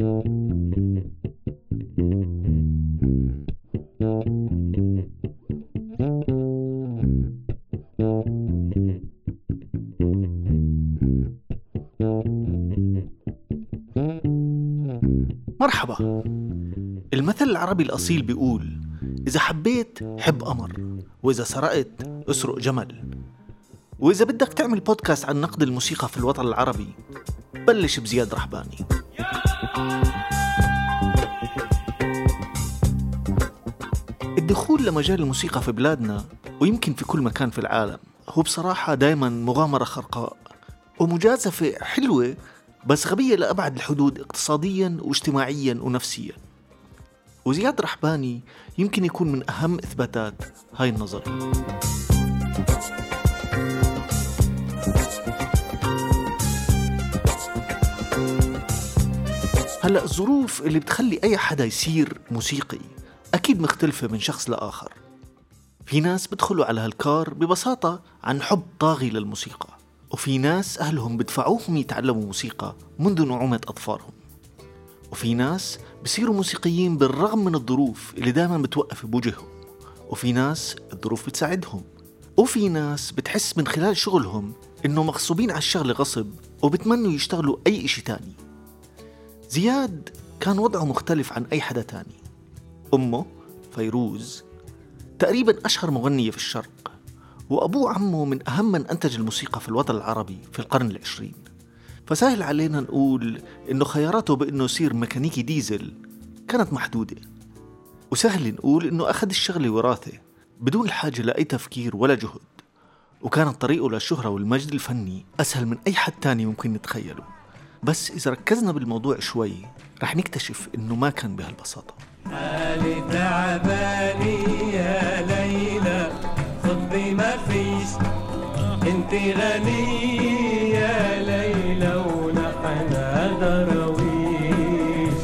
مرحبا. المثل العربي الأصيل بيقول إذا حبيت حب قمر وإذا سرقت أسرق جمل. وإذا بدك تعمل بودكاست عن نقد الموسيقى في الوطن العربي بلش بزياد رحباني. الدخول لمجال الموسيقى في بلادنا ويمكن في كل مكان في العالم هو بصراحة دايما مغامرة خرقاء ومجازفة حلوة بس غبية لأبعد الحدود اقتصاديا واجتماعيا ونفسيا. وزياد رحباني يمكن يكون من أهم إثباتات هاي النظرية. هلا الظروف اللي بتخلي أي حدا يصير موسيقي أكيد مختلفة من شخص لآخر. في ناس بدخلوا على هالكار ببساطة عن حب طاغي للموسيقى وفي ناس أهلهم بدفعوهم يتعلموا موسيقى منذ نعومة أظفارهم وفي ناس بصيروا موسيقيين بالرغم من الظروف اللي دائما بتوقف بوجههم. وفي ناس الظروف بتساعدهم. وفي ناس بتحس من خلال شغلهم إنه مغصوبين على الشغل غصب وبتمنوا يشتغلوا أي إشي تاني. زياد كان وضعه مختلف عن أي حدا تاني. أمه فيروز تقريبا أشهر مغنية في الشرق وأبوه عمه من أهم من أنتج الموسيقى في الوطن العربي في القرن العشرين. فسهل علينا نقول إنه خياراته بإنه يصير ميكانيكي ديزل كانت محدودة. وسهل نقول إنه أخذ الشغلة وراثة بدون الحاجة لأي تفكير ولا جهد وكانت طريقه للشهرة والمجد الفني أسهل من أي حد تاني ممكن نتخيله. بس إذا ركزنا بالموضوع شوي رح نكتشف إنه ما كان بهالبساطة. حالي تعباني يا ليلى صدي ما فيش انت غنية يا ليلى ونحن درويش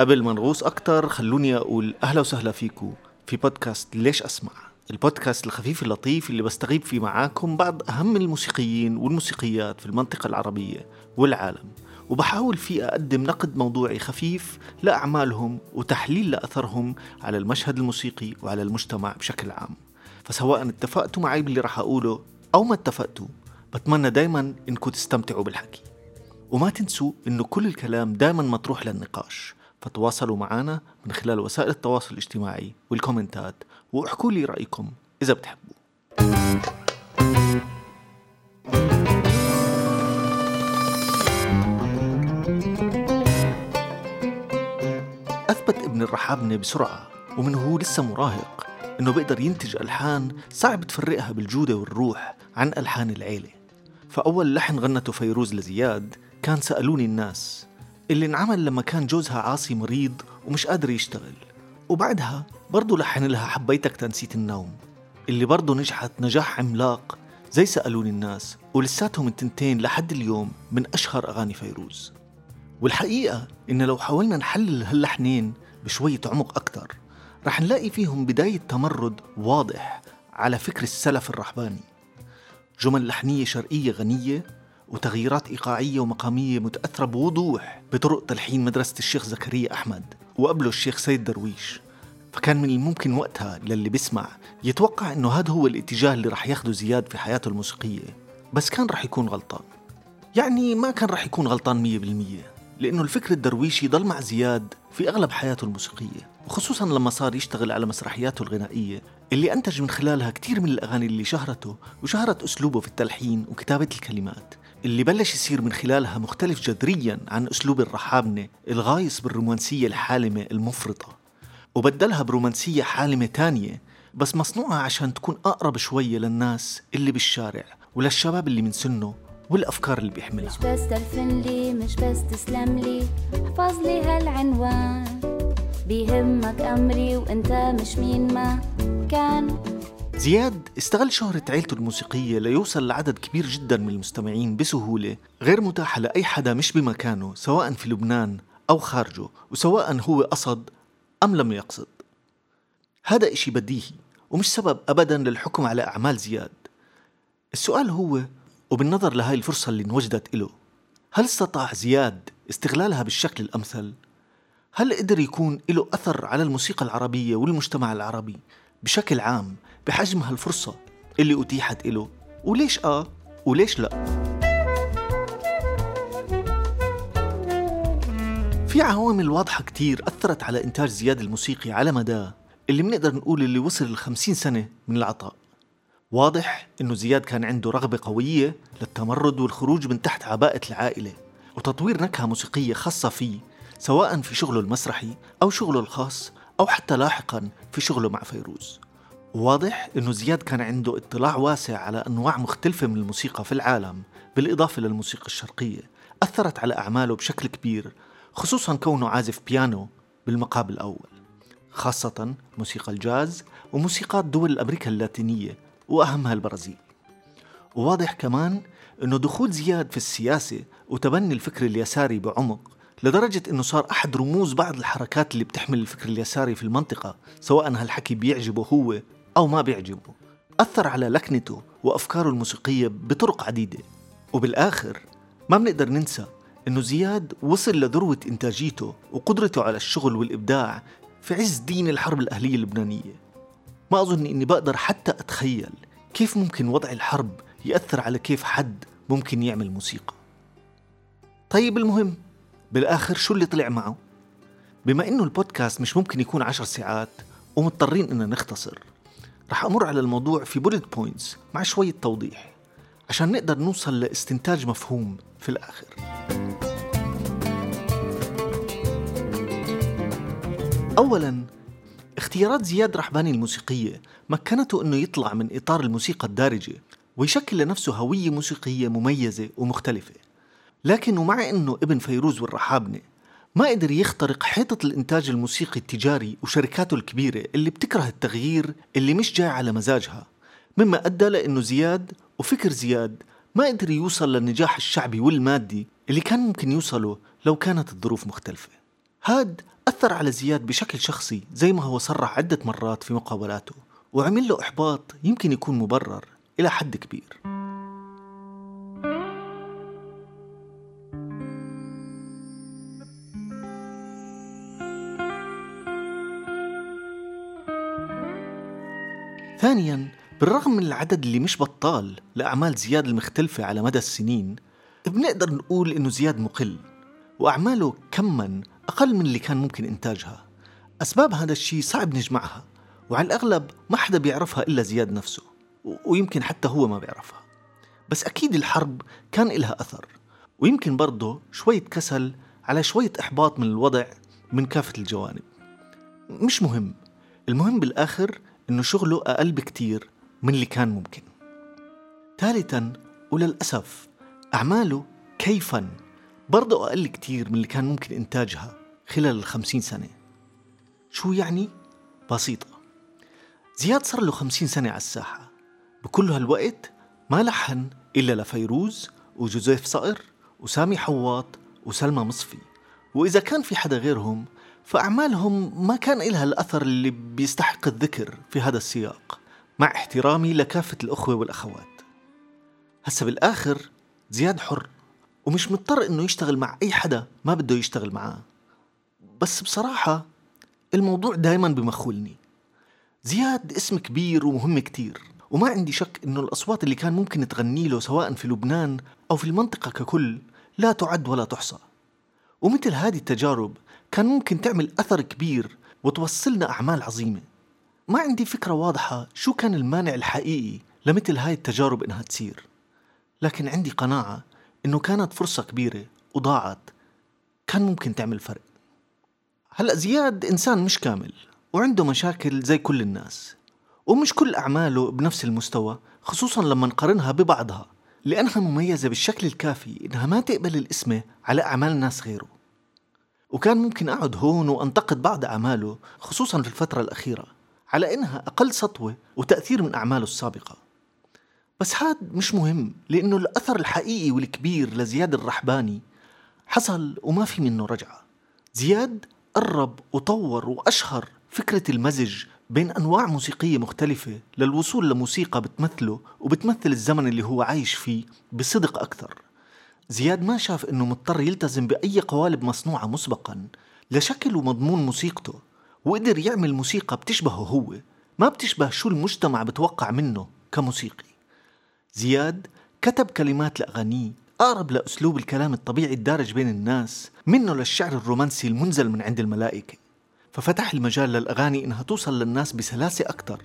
قبل ما نغوص أكتر خلوني أقول أهلا وسهلا فيكم في بودكاست ليش أسمع؟ البودكاست الخفيف اللطيف اللي بستغيب فيه معاكم بعض أهم الموسيقيين والموسيقيات في المنطقة العربية والعالم. وبحاول فيه أقدم نقد موضوعي خفيف لأعمالهم وتحليل لأثرهم على المشهد الموسيقي وعلى المجتمع بشكل عام. فسواء اتفقتوا معي باللي رح أقوله أو ما اتفقتوا بتمنى دايما إنكم تستمتعوا بالحكي. وما تنسوا إنه كل الكلام دايما مطروح للنقاش. فتواصلوا معنا من خلال وسائل التواصل الاجتماعي والكومنتات واحكوا لي رأيكم إذا بتحبوا. أثبت ابن الرحابنة بسرعة ومن هو لسه مراهق إنه بيقدر ينتج ألحان صعب تفرقها بالجودة والروح عن ألحان العيلة. فأول لحن غنته فيروز لزياد كان سألوني الناس اللي انعمل لما كان جوزها عاصي مريض ومش قادر يشتغل. وبعدها برضه لحن لها حبيتك تنسيت النوم. اللي برضه نجحت نجاح عملاق زي سألوني الناس ولساتهم التنتين لحد اليوم من أشهر أغاني فيروز. والحقيقة إن لو حاولنا نحلل هاللحنين بشوية عمق أكتر رح نلاقي فيهم بداية تمرد واضح على فكر السلف الرحباني. جمل لحنية شرقية غنية وتغييرات إيقاعية ومقامية متأثرة بوضوح بطرق تلحين مدرسة الشيخ زكريا أحمد وقبله الشيخ سيد درويش. فكان من الممكن وقتها للي بيسمع يتوقع إنه هذا هو الاتجاه اللي رح ياخده زياد في حياته الموسيقية. بس كان رح يكون غلطان. يعني ما كان رح يكون غلطان مية بالمية لأنه الفكر الدرويشي ضل مع زياد في أغلب حياته الموسيقية وخصوصا لما صار يشتغل على مسرحياته الغنائية اللي أنتج من خلالها كتير من الأغاني اللي شهرته وشهرت أسلوبه في التلحين وكتابة الكلمات. اللي بلش يصير من خلالها مختلف جذريا عن أسلوب الرحابنة الغايص بالرومانسية الحالمة المفرطة. وبدلها برومانسية حالمة تانية بس مصنوعة عشان تكون أقرب شوية للناس اللي بالشارع وللشباب اللي من سنه والأفكار اللي بيحملها. مش بس تلفن لي مش بس تسلم لي احفظ لي هالعنوان. بيهمك أمري وأنت مش مين ما كان. زياد استغل شهرة عيلته الموسيقية ليوصل لعدد كبير جدا من المستمعين بسهولة غير متاحة لأي حدا مش بمكانه سواء في لبنان أو خارجه وسواء هو قصد أم لم يقصد. هذا إشي بديهي ومش سبب أبدا للحكم على أعمال زياد. السؤال هو وبالنظر لهاي الفرصة اللي انوجدت له هل استطاع زياد استغلالها بالشكل الأمثل؟ هل قدر يكون له أثر على الموسيقى العربية والمجتمع العربي؟ بشكل عام بحجم هالفرصة اللي أتيحت له وليش آه؟ وليش لأ؟ في عوامل واضحة كتير أثرت على إنتاج زياد الموسيقي على مدى اللي بنقدر نقول اللي وصل للخمسين سنة من العطاء. واضح إنه زياد كان عنده رغبة قوية للتمرد والخروج من تحت عباءة العائلة وتطوير نكهة موسيقية خاصة فيه سواء في شغله المسرحي أو شغله الخاص. أو حتى لاحقا في شغله مع فيروز. واضح أنه زياد كان عنده اطلاع واسع على أنواع مختلفة من الموسيقى في العالم بالإضافة للموسيقى الشرقية. أثرت على أعماله بشكل كبير خصوصا كونه عازف بيانو بالمقام الأول. خاصة موسيقى الجاز وموسيقات دول أمريكا اللاتينية وأهمها البرازيل. وواضح كمان أنه دخول زياد في السياسة وتبني الفكر اليساري بعمق لدرجة أنه صار أحد رموز بعض الحركات اللي بتحمل الفكر اليساري في المنطقة سواء هالحكي بيعجبه هو أو ما بيعجبه. أثر على لكنته وأفكاره الموسيقية بطرق عديدة. وبالآخر ما بنقدر ننسى أنه زياد وصل لذروة إنتاجيته وقدرته على الشغل والإبداع في عز دين الحرب الأهلية اللبنانية. ما أظن أني بقدر حتى أتخيل كيف ممكن وضع الحرب يأثر على كيف حد ممكن يعمل موسيقى. طيب المهم بالآخر شو اللي طلع معه؟ بما إنه البودكاست مش ممكن يكون عشر ساعات ومضطرين إننا نختصر رح أمر على الموضوع في bullet points مع شوية توضيح عشان نقدر نوصل لاستنتاج مفهوم في الآخر أولا اختيارات زياد رحباني الموسيقية مكنته أنه يطلع من إطار الموسيقى الدارجة ويشكل لنفسه هوية موسيقية مميزة ومختلفة لكن ومع أنه ابن فيروز والرحابنة ما قدر يخترق حيطة الإنتاج الموسيقي التجاري وشركاته الكبيرة اللي بتكره التغيير اللي مش جاي على مزاجها مما أدى لأنه زياد وفكر زياد ما قدر يوصل للنجاح الشعبي والمادي اللي كان ممكن يوصله لو كانت الظروف مختلفة. هاد أثر على زياد بشكل شخصي زي ما هو صرح عدة مرات في مقابلاته وعمل له إحباط يمكن يكون مبرر إلى حد كبير. ثانيا بالرغم من العدد اللي مش بطال لأعمال زياد المختلفة على مدى السنين بنقدر نقول إنه زياد مقل وأعماله كما أقل من اللي كان ممكن إنتاجها. أسباب هذا الشيء صعب نجمعها وعلى الأغلب ما حدا بيعرفها إلا زياد نفسه ويمكن حتى هو ما بيعرفها. بس أكيد الحرب كان إلها أثر ويمكن برضه شوية كسل على شوية إحباط من الوضع من كافة الجوانب. مش مهم المهم بالآخر إنه شغله أقل بكتير من اللي كان ممكن. ثالثا وللأسف أعماله كيفا برضه أقل كتير من اللي كان ممكن إنتاجها خلال الخمسين سنة. شو يعني؟ بسيطة. زياد صار له خمسين سنة على الساحة. بكل هالوقت ما لحن إلا لفيروز وجوزيف صقر وسامي حواط وسلمى مصفي. وإذا كان في حدا غيرهم فأعمالهم ما كان إلها الأثر اللي بيستحق الذكر في هذا السياق. مع احترامي لكافة الأخوة والأخوات. هسا بالآخر زياد حر ومش مضطر إنه يشتغل مع أي حدا ما بده يشتغل معاه. بس بصراحة الموضوع دايما بمخولني. زياد اسم كبير ومهم كتير وما عندي شك إنه الأصوات اللي كان ممكن تغني له سواء في لبنان أو في المنطقة ككل لا تعد ولا تحصى. ومثل هذه التجارب كان ممكن تعمل أثر كبير وتوصلنا أعمال عظيمة. ما عندي فكرة واضحة شو كان المانع الحقيقي لمثل هاي التجارب إنها تصير. لكن عندي قناعة إنه كانت فرصة كبيرة وضاعت. كان ممكن تعمل فرق. هلأ زياد إنسان مش كامل وعنده مشاكل زي كل الناس. ومش كل أعماله بنفس المستوى خصوصا لما نقارنها ببعضها. لأنها مميزة بالشكل الكافي إنها ما تقبل الاسم على أعمال ناس غيره. وكان ممكن أقعد هون وأنتقد بعض أعماله خصوصا في الفترة الأخيرة على إنها أقل سطوة وتأثير من أعماله السابقة. بس هاد مش مهم لأنه الأثر الحقيقي والكبير لزياد الرحباني حصل وما في منه رجعة. زياد قرب وطور وأشهر فكرة المزج بين أنواع موسيقية مختلفة للوصول لموسيقى بتمثله وبتمثل الزمن اللي هو عايش فيه بصدق أكثر. زياد ما شاف إنه مضطر يلتزم بأي قوالب مصنوعة مسبقا لشكل ومضمون موسيقته وقدر يعمل موسيقى بتشبهه هو ما بتشبه شو المجتمع بتوقع منه كموسيقي. زياد كتب كلمات لأغانيه أقرب لأسلوب الكلام الطبيعي الدارج بين الناس منه للشعر الرومانسي المنزل من عند الملائكة. ففتح المجال للأغاني إنها توصل للناس بسلاسة أكثر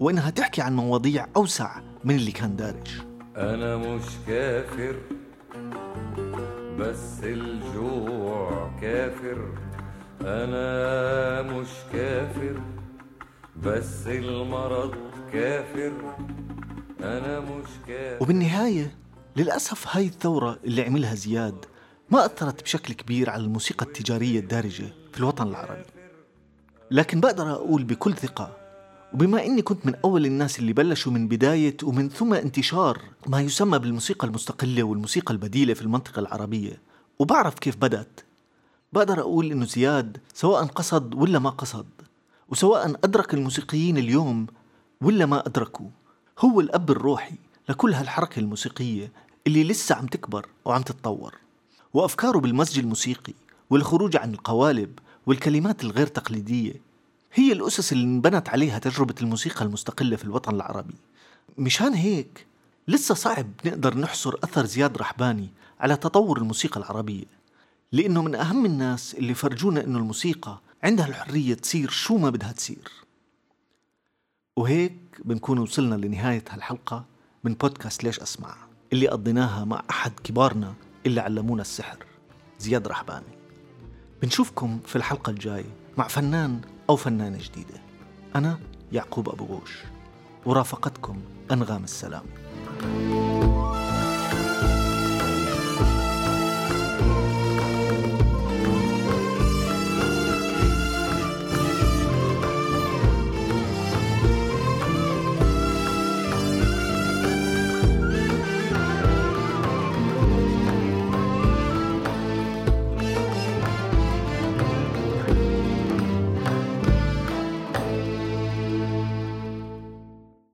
وإنها تحكي عن مواضيع أوسع من اللي كان دارج. أنا مش كافر. بس الجوع كافر. أنا مش كافر بس المرض كافر. أنا مش كافر. وبالنهاية للأسف هاي الثورة اللي عملها زياد ما أثرت بشكل كبير على الموسيقى التجارية الدارجة في الوطن العربي. لكن بقدر أقول بكل ثقة وبما إني كنت من أول الناس اللي بلشوا من بداية ومن ثم انتشار ما يسمى بالموسيقى المستقلة والموسيقى البديلة في المنطقة العربية وبعرف كيف بدأت. بقدر أقول إنه زياد سواء قصد ولا ما قصد وسواء أدرك الموسيقيين اليوم ولا ما أدركوا هو الأب الروحي لكل هالحركة الموسيقية اللي لسه عم تكبر وعم تتطور. وأفكاره بالمزج الموسيقي والخروج عن القوالب والكلمات الغير تقليدية هي الأسس اللي انبنت عليها تجربة الموسيقى المستقلة في الوطن العربي. مشان هيك لسه صعب نقدر نحصر أثر زياد رحباني على تطور الموسيقى العربية لأنه من أهم الناس اللي فرجونا أنه الموسيقى عندها الحرية تصير شو ما بدها تصير. وهيك بنكون وصلنا لنهاية هالحلقة من بودكاست ليش أسمع اللي قضيناها مع أحد كبارنا اللي علمونا السحر زياد رحباني. بنشوفكم في الحلقة الجاية مع فنان أو فنانة جديدة. أنا يعقوب أبو غوش. ورافقتكم أنغام السلام.